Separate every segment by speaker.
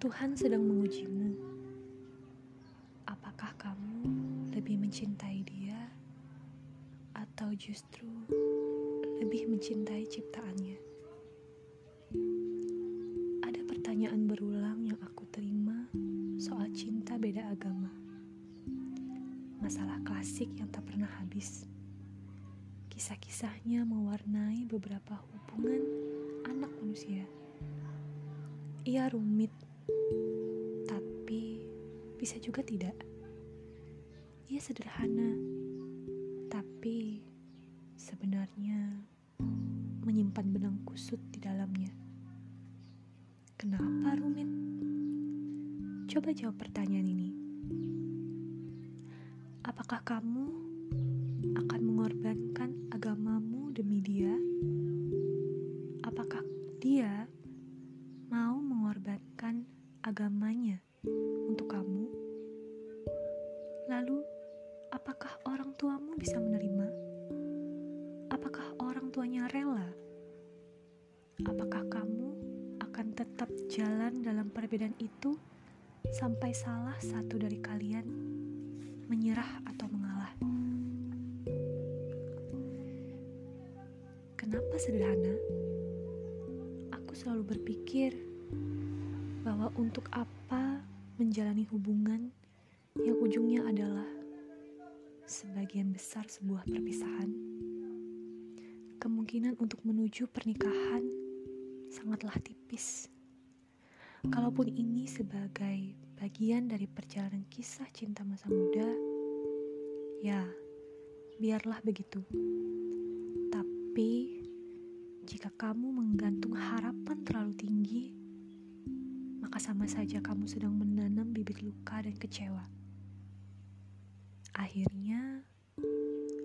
Speaker 1: Tuhan sedang mengujimu. Apakah kamu lebih mencintai Dia, atau justru lebih mencintai ciptaannya? Ada pertanyaan berulang yang aku terima soal cinta beda agama. Masalah klasik yang tak pernah habis. Kisah-kisahnya mewarnai beberapa hubungan anak manusia. Ia rumit, bisa juga tidak. Ia sederhana, tapi sebenarnya menyimpan benang kusut di dalamnya. Kenapa rumit? Coba jawab pertanyaan ini. Apakah kamu untuk kamu? Lalu, apakah orang tuamu bisa menerima? Apakah orang tuanya rela? Apakah kamu akan tetap jalan dalam perbedaan itu sampai salah satu dari kalian menyerah atau mengalah? Kenapa sederhana? Aku selalu berpikir bahwa untuk apa menjalani hubungan yang ujungnya adalah sebagian besar sebuah perpisahan. Kemungkinan untuk menuju pernikahan sangatlah tipis. Kalaupun ini sebagai bagian dari perjalanan kisah cinta masa muda, ya biarlah begitu. Tapi jika kamu menggantung harapan terlalu tinggi, maka sama saja kamu sedang menanam bibit luka dan kecewa. Akhirnya,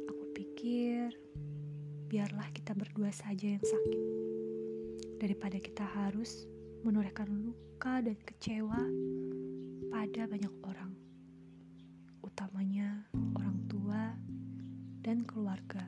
Speaker 1: aku pikir biarlah kita berdua saja yang sakit daripada kita harus menorehkan luka dan kecewa pada banyak orang, utamanya orang tua dan keluarga.